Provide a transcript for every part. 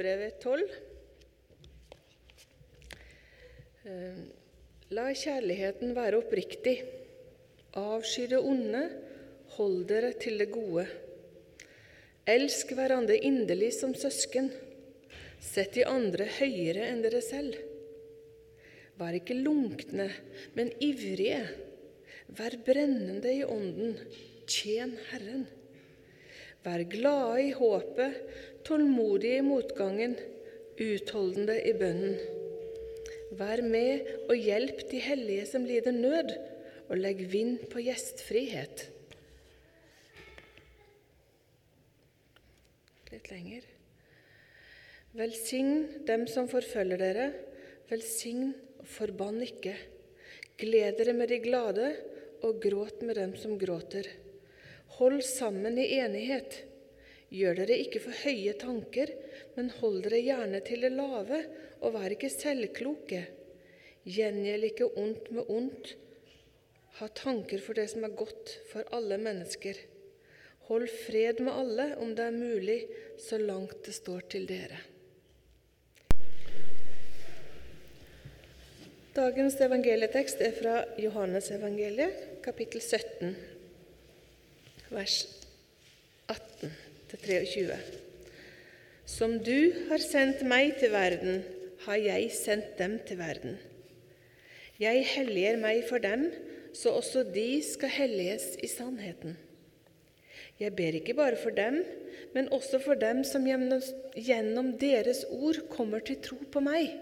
brevet 12. Eh, La kjærligheten være oppriktig. Avsky det onde, hold dere til det gode. Elsk hverandre inderlig som søsken. Sett de andre høyere enn dere selv. Vær ikke lunkne, men ivrige. Vær brennende i ånden. Tjen Herren. Vær glade i håpet, tålmodige i motgangen, utholdende i bønnen. Vær med og hjelp de hellige som lider nød, og legg vind på gjestfrihet. Litt lenger. Velsign dem som forfølger dere, velsign og forbann ikke. Gled dere med de glade, og gråt med dem som gråter. Hold sammen i enighet. Gjør dere ikke for høye tanker, men hold dere gjerne til det lave, og vær ikke selvkloke. Gjengjeld ikke ondt med ondt. Ha tanker for det som er godt for alle mennesker. Hold fred med alle om det er mulig, så langt det står til dere. Dagens evangelietekst er fra Johannes evangeliet, kapittel 17, vers 18-23. Som du har sendt meg til verden, har jeg sendt dem til verden. Jeg helliger meg for dem, så også de skal helliges i sannheten. Jeg ber ikke bare for dem, men også for dem som gjennom deres ord kommer til tro på meg.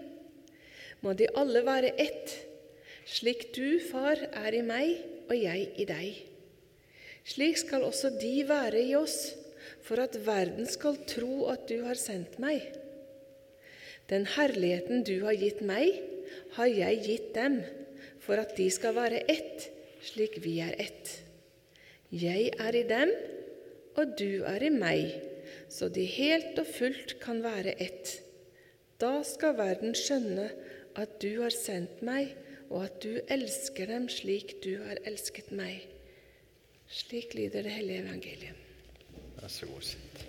Må de alle være ett, slik du, Far, er i meg og jeg i deg. Slik skal også de være i oss, for at verden skal tro at du har sendt meg. Den herligheten du har gitt meg, har jeg gitt dem, for at de skal være ett, slik vi er ett. Jeg er i dem, og du er i meg, så de helt og fullt kan være ett. Da skal verden skjønne at du har sendt meg, og at du elsker dem slik du har elsket meg. Slik lyder det hellige evangeliet. Vær så god. Sitt.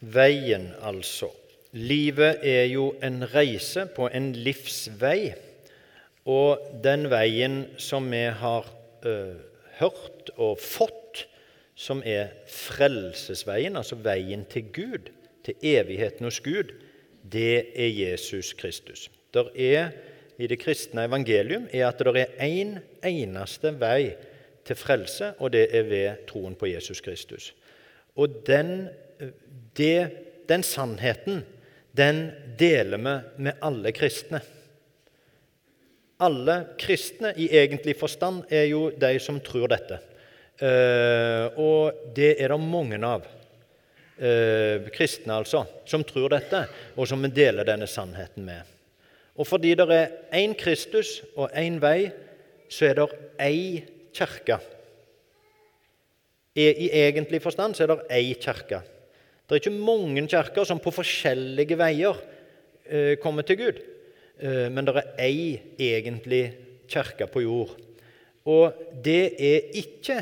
Veien, altså. Livet er jo en reise på en livsvei. Og den veien som vi har ø, hørt og fått, som er frelsesveien, altså veien til Gud, til evigheten hos Gud, det er Jesus Kristus. Der er i det kristne evangelium er at det er én en eneste vei til frelse, og det er ved troen på Jesus Kristus. Og den, det, den sannheten den deler vi med alle kristne. Alle kristne i egentlig forstand er jo de som tror dette. Uh, og det er det mange av. Uh, kristne, altså, som tror dette, og som vi deler denne sannheten med. Og fordi det er én Kristus og én vei, så er det ei kirke. I egentlig forstand så er det ei kirke. Det er ikke mange kirker som på forskjellige veier eh, kommer til Gud. Eh, men det er ei egentlig kirke på jord. Og det er ikke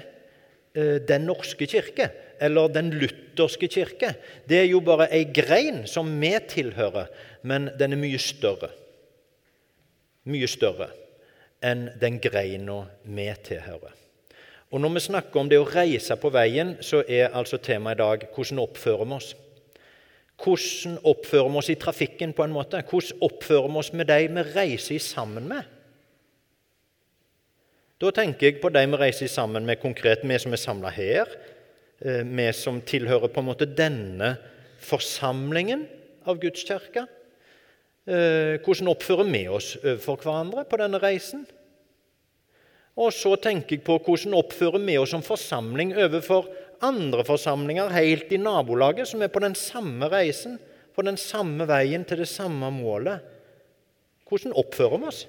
eh, Den norske kirke eller Den lutherske kirke. Det er jo bare ei grein som vi tilhører, men den er mye større. Mye større enn den greina vi tilhører. Og Når vi snakker om det å reise på veien, så er altså temaet i dag hvordan oppfører vi oss. Hvordan oppfører vi oss i trafikken? på en måte? Hvordan oppfører vi oss med de vi reiser sammen med? Da tenker jeg på de vi reiser sammen med konkret, vi som er samla her. Eh, vi som tilhører på en måte denne forsamlingen av Guds kirke. Eh, hvordan oppfører vi oss overfor hverandre på denne reisen? Og så tenker jeg på hvordan oppfører vi oss som forsamling overfor andre forsamlinger helt i nabolaget som er på den samme reisen, på den samme veien til det samme målet. Hvordan oppfører vi oss?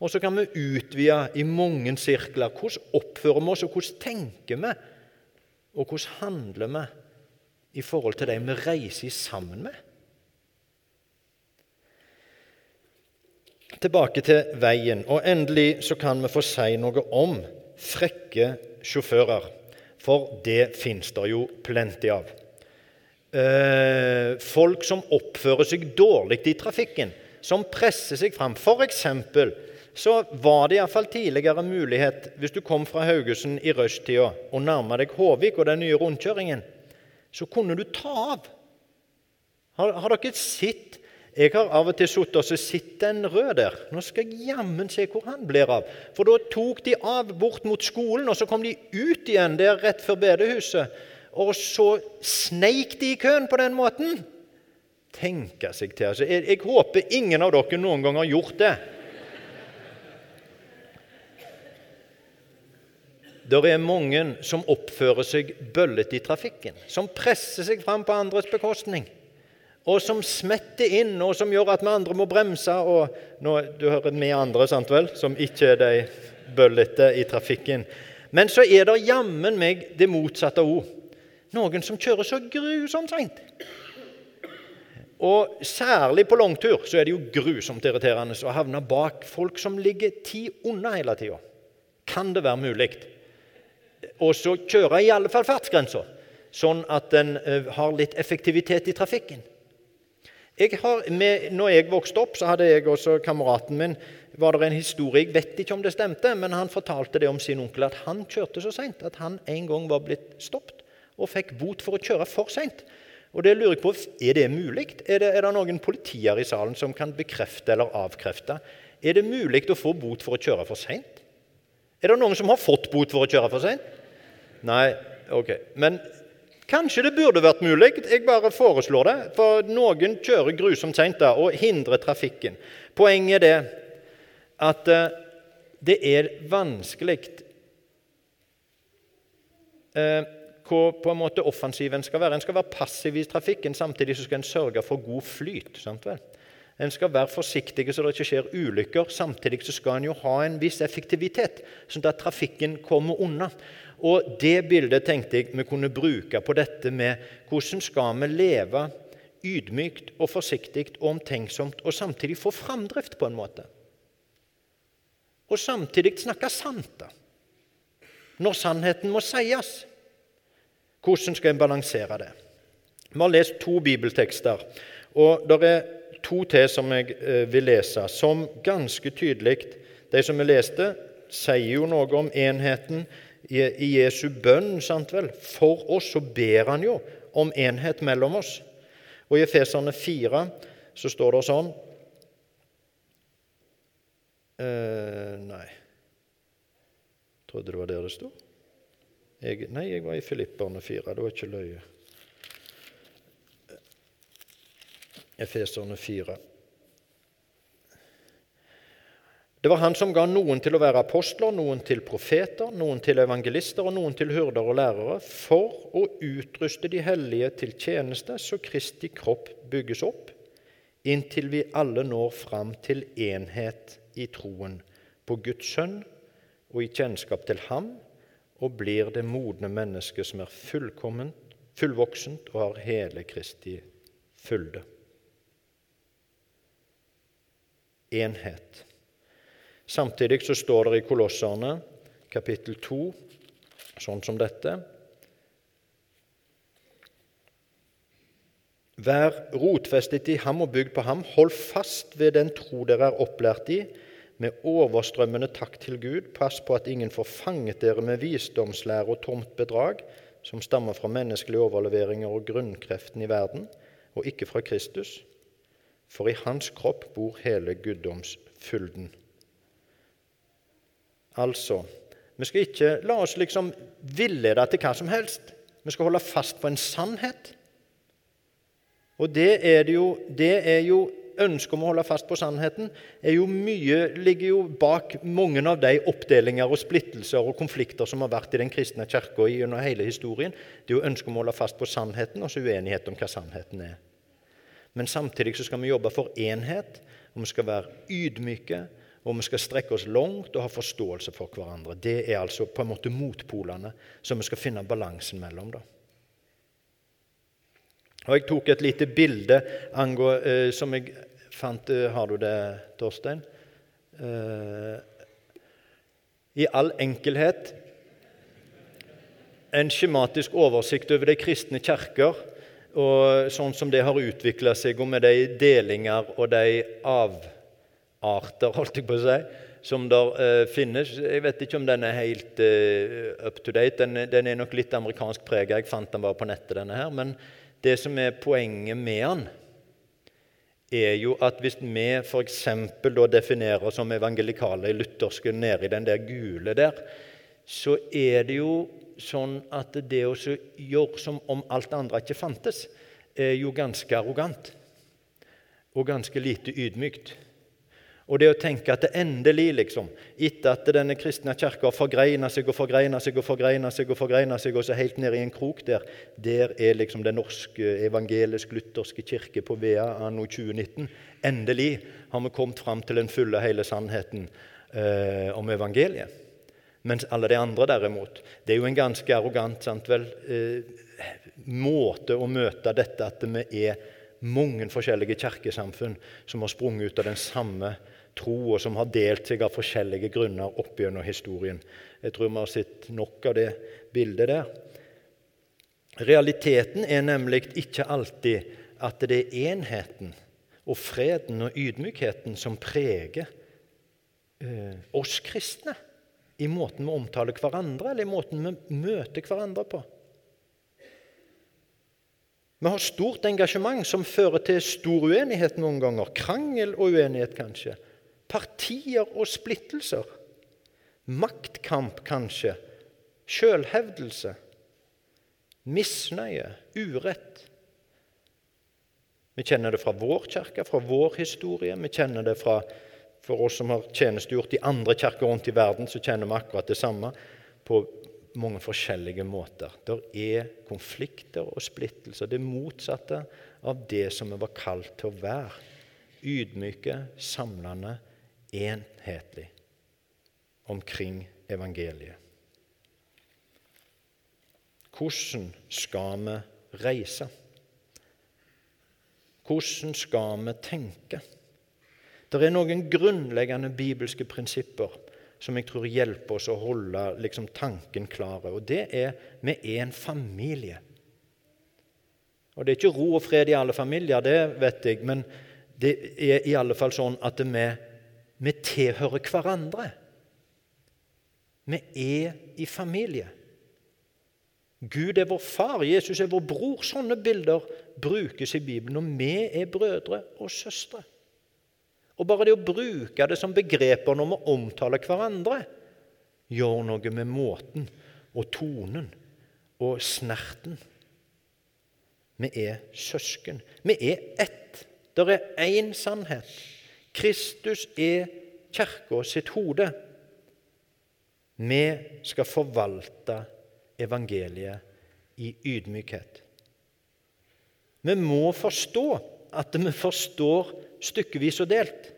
Og så kan vi utvide i mange sirkler. Hvordan oppfører vi oss, og hvordan tenker vi? Og hvordan handler vi i forhold til dem vi reiser sammen med? tilbake til veien. Og endelig så kan vi få si noe om frekke sjåfører. For det fins det jo plenty av. Eh, folk som oppfører seg dårlig i trafikken, som presser seg fram. F.eks. så var det iallfall tidligere mulighet, hvis du kom fra Haugesund i rushtida og nærma deg Håvik og den nye rundkjøringen, så kunne du ta av. Har, har dere sett jeg har av og til sittet og sett en rød der. Nå skal jeg jammen se hvor han blir av. For da tok de av bort mot skolen, og så kom de ut igjen der rett før bedehuset. Og så sneik de i køen på den måten. Tenke seg til. Altså, jeg, jeg håper ingen av dere noen gang har gjort det. Det er mange som oppfører seg bøllete i trafikken, som presser seg fram på andres bekostning og som smetter inn, og som gjør at vi andre må bremse. og nå, Du hører vi andre, sant vel, som ikke er de bøllete i trafikken. Men så er det jammen meg det motsatte òg. Noen som kjører så grusomt seint. Og særlig på langtur så er det jo grusomt irriterende å havne bak folk som ligger ti unna hele tida. Kan det være mulig? Og så kjøre i alle fall fartsgrensa, sånn at en eh, har litt effektivitet i trafikken. Jeg har, med, når jeg vokste opp, så hadde jeg også kameraten min var det en historie, Jeg vet ikke om det stemte, men han fortalte det om sin onkel at han kjørte så seint at han en gang var blitt stoppet og fikk bot for å kjøre for seint. Og det lurer jeg på, Er det mulig? Er det, er det noen politier i salen som kan bekrefte eller avkrefte? Er det mulig å få bot for å kjøre for seint? Er det noen som har fått bot for å kjøre for seint? Nei, ok. Men Kanskje det burde vært mulig. Jeg bare foreslår det. For noen kjører grusomt seint og hindrer trafikken. Poenget er det at eh, det er vanskelig eh, hvor på en måte offensiven skal være. En skal være passiv i trafikken, samtidig så skal en sørge for god flyt. sant vel? En skal være forsiktig så det ikke skjer ulykker. Samtidig så skal en jo ha en viss effektivitet, sånn at trafikken kommer unna. Og Det bildet tenkte jeg vi kunne bruke på dette med hvordan skal vi leve ydmykt og forsiktig og omtenksomt og samtidig få framdrift på en måte. Og samtidig snakke sant, da. Når sannheten må sies. Hvordan skal en balansere det? Vi har lest to bibeltekster, og det er to til som jeg eh, vil lese, som ganske tydelig De som vi leste, sier jo noe om enheten i Jesu bønn sant vel, for oss, så ber han jo om enhet mellom oss. Og I Efeserne 4 så står det sånn eh, Nei Trodde det var der det sto. Nei, jeg var i Filipperne 4. Det var ikke løye. Efeserne 4. Det var han som ga noen til å være apostler, noen til profeter, noen til evangelister og noen til hyrder og lærere, for å utruste de hellige til tjeneste, så Kristi kropp bygges opp, inntil vi alle når fram til enhet i troen på Guds sønn og i kjennskap til ham, og blir det modne mennesket som er fullkomment, fullvoksent og har hele Kristi fylde. Enhet. Samtidig så står det i Kolosserne kapittel 2 sånn som dette Vær rotfestet i ham og bygd på ham. Hold fast ved den tro dere er opplært i, med overstrømmende takk til Gud. Pass på at ingen får fanget dere med visdomslære og tomt bedrag, som stammer fra menneskelige overleveringer og grunnkreften i verden, og ikke fra Kristus. For i hans kropp bor hele guddomsfylden. Altså, vi skal ikke la oss liksom villede til hva som helst. Vi skal holde fast på en sannhet. Og det er, det jo, det er jo Ønsket om å holde fast på sannheten er jo mye, ligger jo bak mange av de oppdelinger og splittelser og konflikter som har vært i den kristne kirka gjennom hele historien. Det er jo ønsket om å holde fast på sannheten og så uenighet om hva sannheten er. Men samtidig så skal vi jobbe for enhet, og vi skal være ydmyke og vi skal strekke oss langt og ha forståelse for hverandre. Det er altså på en måte motpolene som vi skal finne balansen mellom. da. Og Jeg tok et lite bilde angå, eh, som jeg fant eh, Har du det, Torstein? eh, i all enkelhet en skjematisk oversikt over de kristne kirker, og sånn som det har utvikla seg, og med de delinger og de avarter, holdt jeg på å si, som der eh, finnes. Jeg vet ikke om den er helt eh, up to date. Den, den, er nok litt amerikansk prega. Jeg fant den bare på nettet, denne her. Men det som er poenget med den, er jo at hvis vi f.eks. definerer oss som evangelikale i lutherske nede i den der gule der, så er det jo sånn at det å gjøre som om alt andre ikke fantes, er jo ganske arrogant og ganske lite ydmykt. Og det å tenke at det endelig, liksom, etter at denne kristne kirka har forgreina seg og forgreina seg og forgreina seg, og seg, og så helt ned i en krok der, der er liksom den norske evangelisk-lutherske kirke på Vea anno 2019. Endelig har vi kommet fram til den fulle, hele sannheten eh, om evangeliet. Mens alle de andre, derimot Det er jo en ganske arrogant sant vel, eh, måte å møte dette at vi er mange forskjellige kirkesamfunn som har sprunget ut av den samme tro, og som har delt seg av forskjellige grunner opp gjennom historien. Jeg tror vi har sett nok av det bildet der. Realiteten er nemlig ikke alltid at det er enheten og freden og ydmykheten som preger eh, oss kristne i måten vi omtaler hverandre, eller i måten vi møter hverandre på. Vi har stort engasjement som fører til stor uenighet noen ganger. Krangel og uenighet, kanskje partier og splittelser. Maktkamp, kanskje. Sjølhevdelse. Misnøye. Urett. Vi kjenner det fra vår kirke, fra vår historie. Vi kjenner det fra For oss som har tjenestegjort i andre kirker rundt i verden, så kjenner vi akkurat det samme på mange forskjellige måter. Det er konflikter og splittelser. Det motsatte av det som vi var kalt til å være. Ydmyke, samlende, enhetlig omkring evangeliet. Hvordan skal vi reise? Hvordan skal vi tenke? Det er noen grunnleggende bibelske prinsipper som jeg tror hjelper oss å holde liksom, tanken klare. Og det er vi er en familie. Og Det er ikke ro og fred i alle familier, det vet jeg, men det er i alle fall sånn at vi vi tilhører hverandre. Vi er i familie. Gud er vår far, Jesus er vår bror. Sånne bilder brukes i Bibelen. Og vi er brødre og søstre. Og Bare det å bruke det som begreper når vi omtaler hverandre, gjør noe med måten og tonen og snerten. Vi er søsken. Vi er ett. Det er én sannhet. Kristus er kirka sitt hode. Vi skal forvalte evangeliet i ydmykhet. Vi må forstå at vi forstår stykkevis og delt.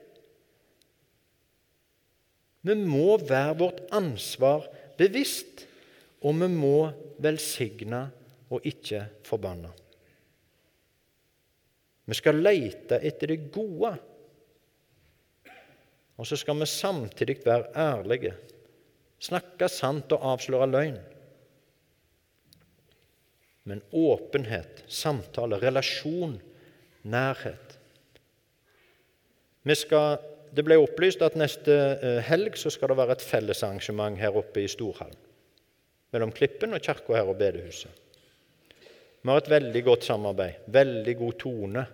Vi må være vårt ansvar bevisst, og vi må velsigne og ikke forbanne. Vi skal lete etter det gode og så skal vi samtidig være ærlige, snakke sant og avsløre løgn. Men åpenhet, samtale, relasjon, nærhet. Skal, det ble opplyst at neste eh, helg skal det være et fellesarrangement her oppe i Storhallen. Mellom Klippen og kirka her og bedehuset. Vi har et veldig godt samarbeid, veldig god tone.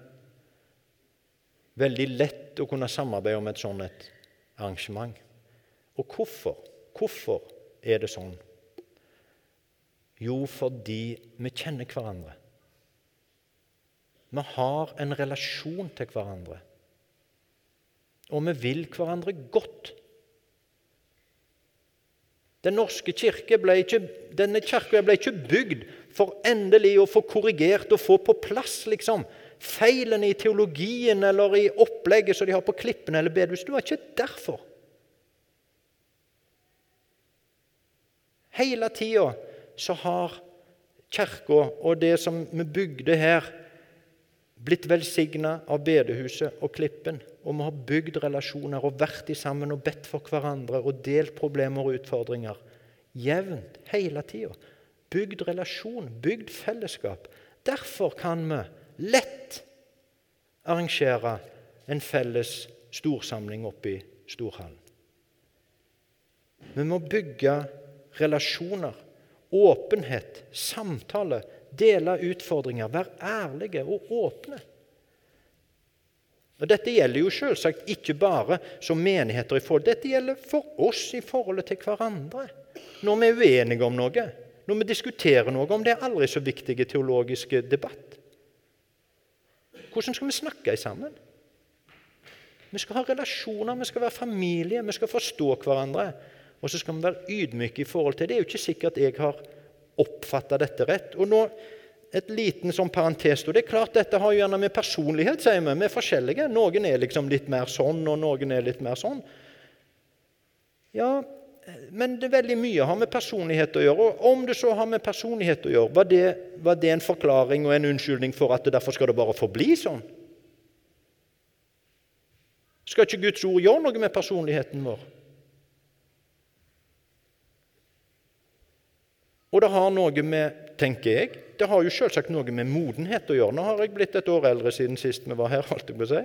Veldig lett å kunne samarbeide om et sånt et arrangement. Og hvorfor? Hvorfor er det sånn? Jo, fordi vi kjenner hverandre. Vi har en relasjon til hverandre. Og vi vil hverandre godt. Den norske kirke ble ikke, denne kirka ble ikke bygd for endelig å få korrigert og få på plass liksom, feilene i teologien eller i opplegget som de har på Klippene eller bedehus. Det var ikke derfor. Hele tida så har Kirka og det som vi bygde her, blitt velsigna av bedehuset og Klippen, og vi har bygd relasjoner og vært i sammen og bedt for hverandre og delt problemer og utfordringer jevnt hele tida. Bygd relasjon, bygd fellesskap. Derfor kan vi lett arrangere en felles storsamling oppe i storhallen. Vi må bygge relasjoner, åpenhet, samtale, dele utfordringer, være ærlige og åpne. Og Dette gjelder jo selvsagt ikke bare som menigheter i forhold. Dette gjelder for oss i forholdet til hverandre. Når vi er uenige om noe, når vi diskuterer noe om det er aldri så viktige teologiske debatt. Hvordan skal vi snakke sammen? Vi skal ha relasjoner, vi skal være familie, vi skal forstå hverandre. Og så skal vi være ydmyke i forhold til det. Det er jo ikke sikkert jeg har oppfatta dette rett. Og nå et liten sånn parentes. og det er klart Dette har jo gjerne med personlighet sier vi. Vi er forskjellige. Noen er liksom litt mer sånn, og noen er litt mer sånn. Ja, men det er veldig mye har med personlighet å gjøre. Og om det så har med personlighet å gjøre, var det, var det en forklaring og en unnskyldning for at det derfor skal det bare forbli sånn? Skal ikke Guds ord gjøre noe med personligheten vår? Og det har noe med, tenker jeg, det har jo selvsagt noe med modenhet å gjøre. Nå har jeg blitt et år eldre siden sist vi var her, holdt jeg på å si.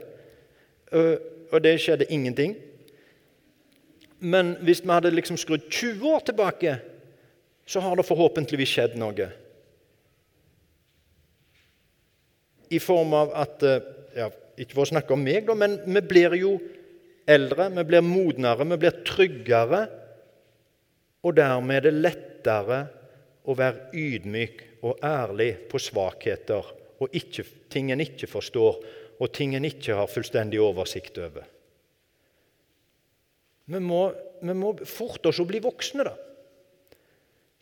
Og det skjedde ingenting. Men hvis vi hadde liksom skrudd 20 år tilbake, så har det forhåpentligvis skjedd noe. I form av at ja, Ikke for å snakke om meg, da, men vi blir jo eldre, vi blir modnere, vi blir tryggere. Og dermed er det lettere å være ydmyk og ærlig på svakheter og ikke, ting en ikke forstår, og ting en ikke har fullstendig oversikt over. Vi må, vi må forte oss å bli voksne, da.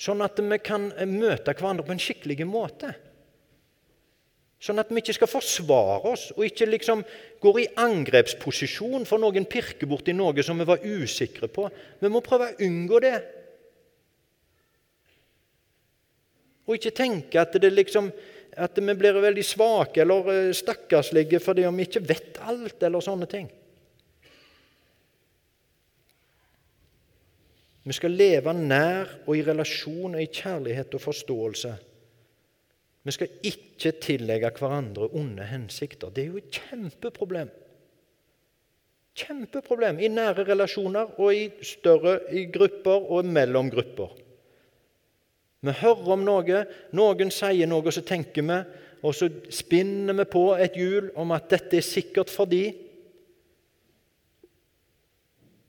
Sånn at vi kan møte hverandre på en skikkelig måte. Sånn at vi ikke skal forsvare oss og ikke liksom går i angrepsposisjon for noen pirker borti noe som vi var usikre på. Vi må prøve å unngå det. Og ikke tenke at, liksom, at vi blir veldig svake eller eh, stakkarslige fordi vi ikke vet alt, eller sånne ting. Vi skal leve nær og i relasjon og i kjærlighet og forståelse. Vi skal ikke tillegge hverandre onde hensikter. Det er jo et kjempeproblem. Kjempeproblem i nære relasjoner og i større i grupper og mellom grupper. Vi hører om noe, noen sier noe, og så tenker vi, og så spinner vi på et hjul om at dette er sikkert for de.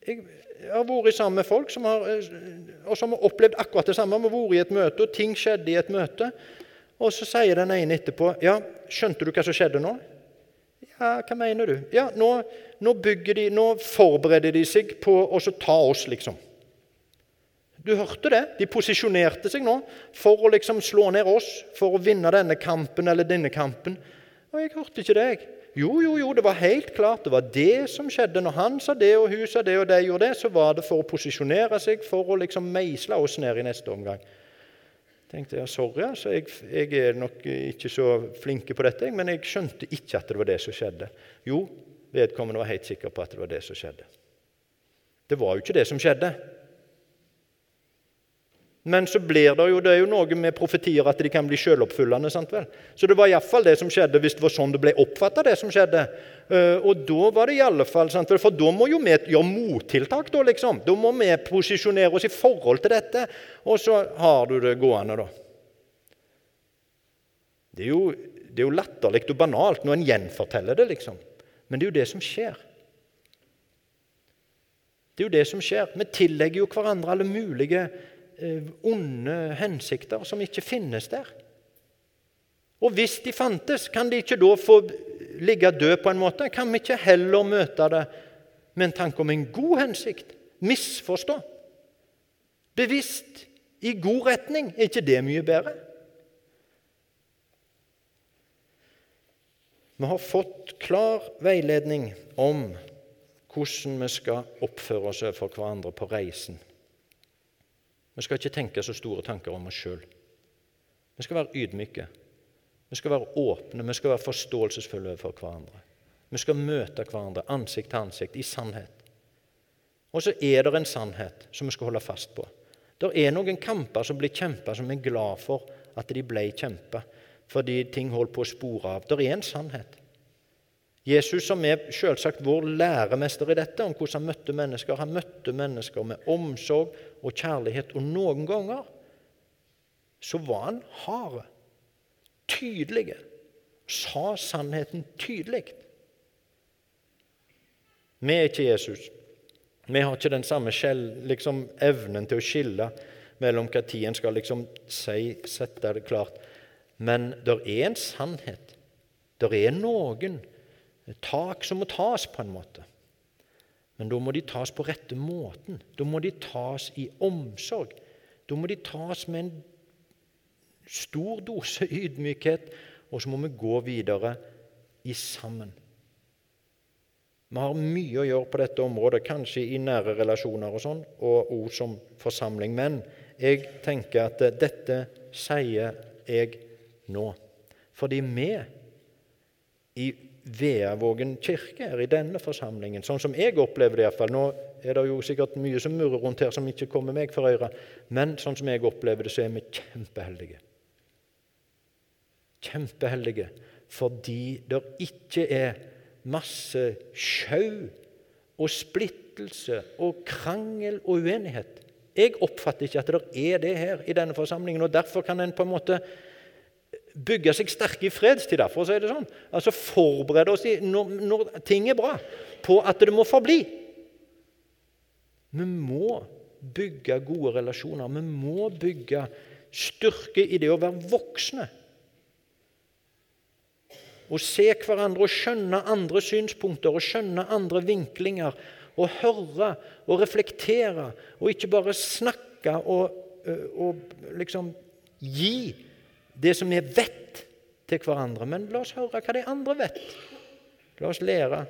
Jeg har vært sammen med folk som har, og som har opplevd akkurat det samme. Vi har vært i et møte, og ting skjedde i et møte. Og så sier den ene etterpå Ja, skjønte du hva som skjedde nå? Ja, hva mener du? Ja, nå, nå, de, nå forbereder de seg på å ta oss, liksom. Du hørte det? De posisjonerte seg nå for å liksom slå ned oss, for å vinne denne kampen eller denne kampen. Og jeg hørte ikke deg. Jo, jo, jo, det var helt klart. Det var det som skjedde. Når han sa det, og hun sa det, og de gjorde det, så var det for å posisjonere seg, for å liksom meisle oss ned i neste omgang. tenkte jeg, sorry, altså, jeg, jeg er nok ikke så flinke på dette, men jeg skjønte ikke at det var det som skjedde. Jo, vedkommende var helt sikker på at det var det som skjedde. Det var jo ikke det som skjedde. Men så blir det jo, det er jo noe med profetier at de kan bli selvoppfyllende. Så det var iallfall det som skjedde hvis det var sånn det ble oppfatta, det som skjedde. Uh, og da var det i alle fall, sant vel? For da må jo vi gjøre mottiltak. Da liksom. Da må vi posisjonere oss i forhold til dette. Og så har du det gående, da. Det er jo, det er jo latterlig og banalt når en gjenforteller det, liksom. Men det er jo det som skjer. Det er jo det som skjer. Vi tillegger jo hverandre alle mulige Eh, onde hensikter som ikke finnes der. Og hvis de fantes, kan de ikke da få ligge død på en måte? Kan vi ikke heller møte det med en tanke om en god hensikt? Misforstå? Bevisst? I god retning? Er ikke det mye bedre? Vi har fått klar veiledning om hvordan vi skal oppføre oss overfor hverandre på reisen vi skal ikke tenke så store tanker om oss sjøl. Vi skal være ydmyke. Vi skal være åpne, vi skal være forståelsesfulle for hverandre. Vi skal møte hverandre ansikt til ansikt i sannhet. Og så er det en sannhet som vi skal holde fast på. Det er noen kamper som blir kjempa, som vi er glad for at de ble kjempa, fordi ting holdt på å spore av. Det er en sannhet. Jesus, som er selvsagt vår læremester i dette, om hvordan han møtte mennesker, han møtte mennesker med omsorg og kjærlighet. Og noen ganger så var han harde, tydelige, sa sannheten tydelig. Vi er ikke Jesus. Vi har ikke den samme liksom, evnen til å skille mellom hva en skal liksom si, sette det klart. Men det er en sannhet. Det er noen tak som må tas, på en måte. Men da må de tas på rette måten. Da må de tas i omsorg. Da må de tas med en stor dose ydmykhet, og så må vi gå videre i sammen. Vi har mye å gjøre på dette området, kanskje i nære relasjoner og sånn, og ord som forsamling. Men jeg tenker at dette sier jeg nå. Fordi vi i Veavågen kirke her i denne forsamlingen, sånn som jeg opplever det iallfall Nå er det jo sikkert mye som murrer rundt her som ikke kommer meg for øyre, men sånn som jeg opplever det, så er vi kjempeheldige. Kjempeheldige fordi det ikke er masse sjau og splittelse og krangel og uenighet. Jeg oppfatter ikke at det er det her i denne forsamlingen. og Derfor kan en på en måte bygge seg sterke i fredstid. Derfor å si det sånn. Altså Forberede oss i, når, når ting er bra, på at det må forbli. Vi må bygge gode relasjoner. Vi må bygge styrke i det å være voksne å se hverandre og skjønne andre synspunkter og skjønne andre vinklinger. Og høre og reflektere, og ikke bare snakke og, og liksom gi det som vi vet, til hverandre. Men la oss høre hva de andre vet. La oss lære.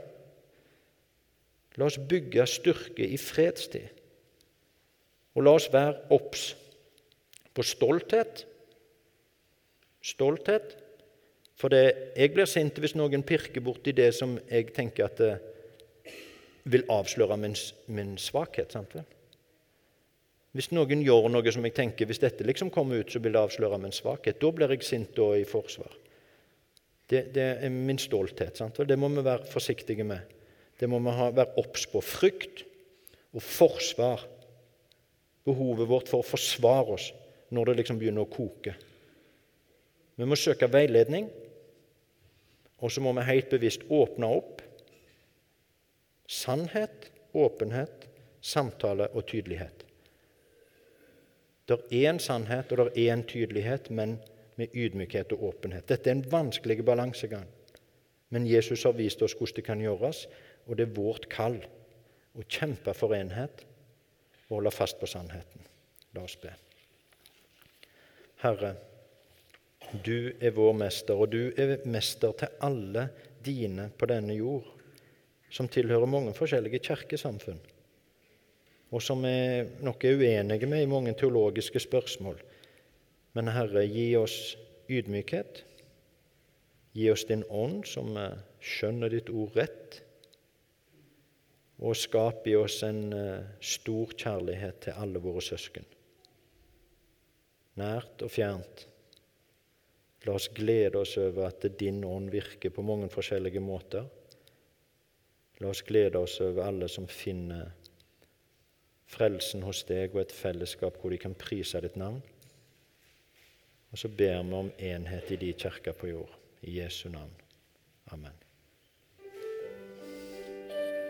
La oss bygge styrke i fredstid. Og la oss være obs på stolthet. Stolthet for det, jeg blir sint hvis noen pirker borti det som jeg tenker at det vil avsløre min, min svakhet. sant vel? Hvis noen gjør noe som jeg tenker hvis dette liksom kommer ut, så vil det avsløre min svakhet. Da blir jeg sint og i forsvar. Det, det er min stolthet. sant Og Det må vi være forsiktige med. Det må vi ha, være obs på. Frykt og forsvar. Behovet vårt for å forsvare oss når det liksom begynner å koke. Vi må søke veiledning. Og så må vi helt bevisst åpne opp. Sannhet, åpenhet, samtale og tydelighet. Det er en sannhet og det er en tydelighet, men med ydmykhet og åpenhet. Dette er en vanskelig balansegang. Men Jesus har vist oss hvordan det kan gjøres, og det er vårt kall å kjempe for enhet og holde fast på sannheten. La oss be. Herre, du er vår mester, og du er mester til alle dine på denne jord, som tilhører mange forskjellige kirkesamfunn, og som vi nok er uenige med i mange teologiske spørsmål. Men Herre, gi oss ydmykhet. Gi oss din ånd, som skjønner ditt ord rett, og skap i oss en eh, stor kjærlighet til alle våre søsken, nært og fjernt. La oss glede oss over at din ånd virker på mange forskjellige måter. La oss glede oss over alle som finner frelsen hos deg og et fellesskap hvor de kan prise ditt navn. Og så ber vi om enhet i de kirker på jord. I Jesu navn. Amen.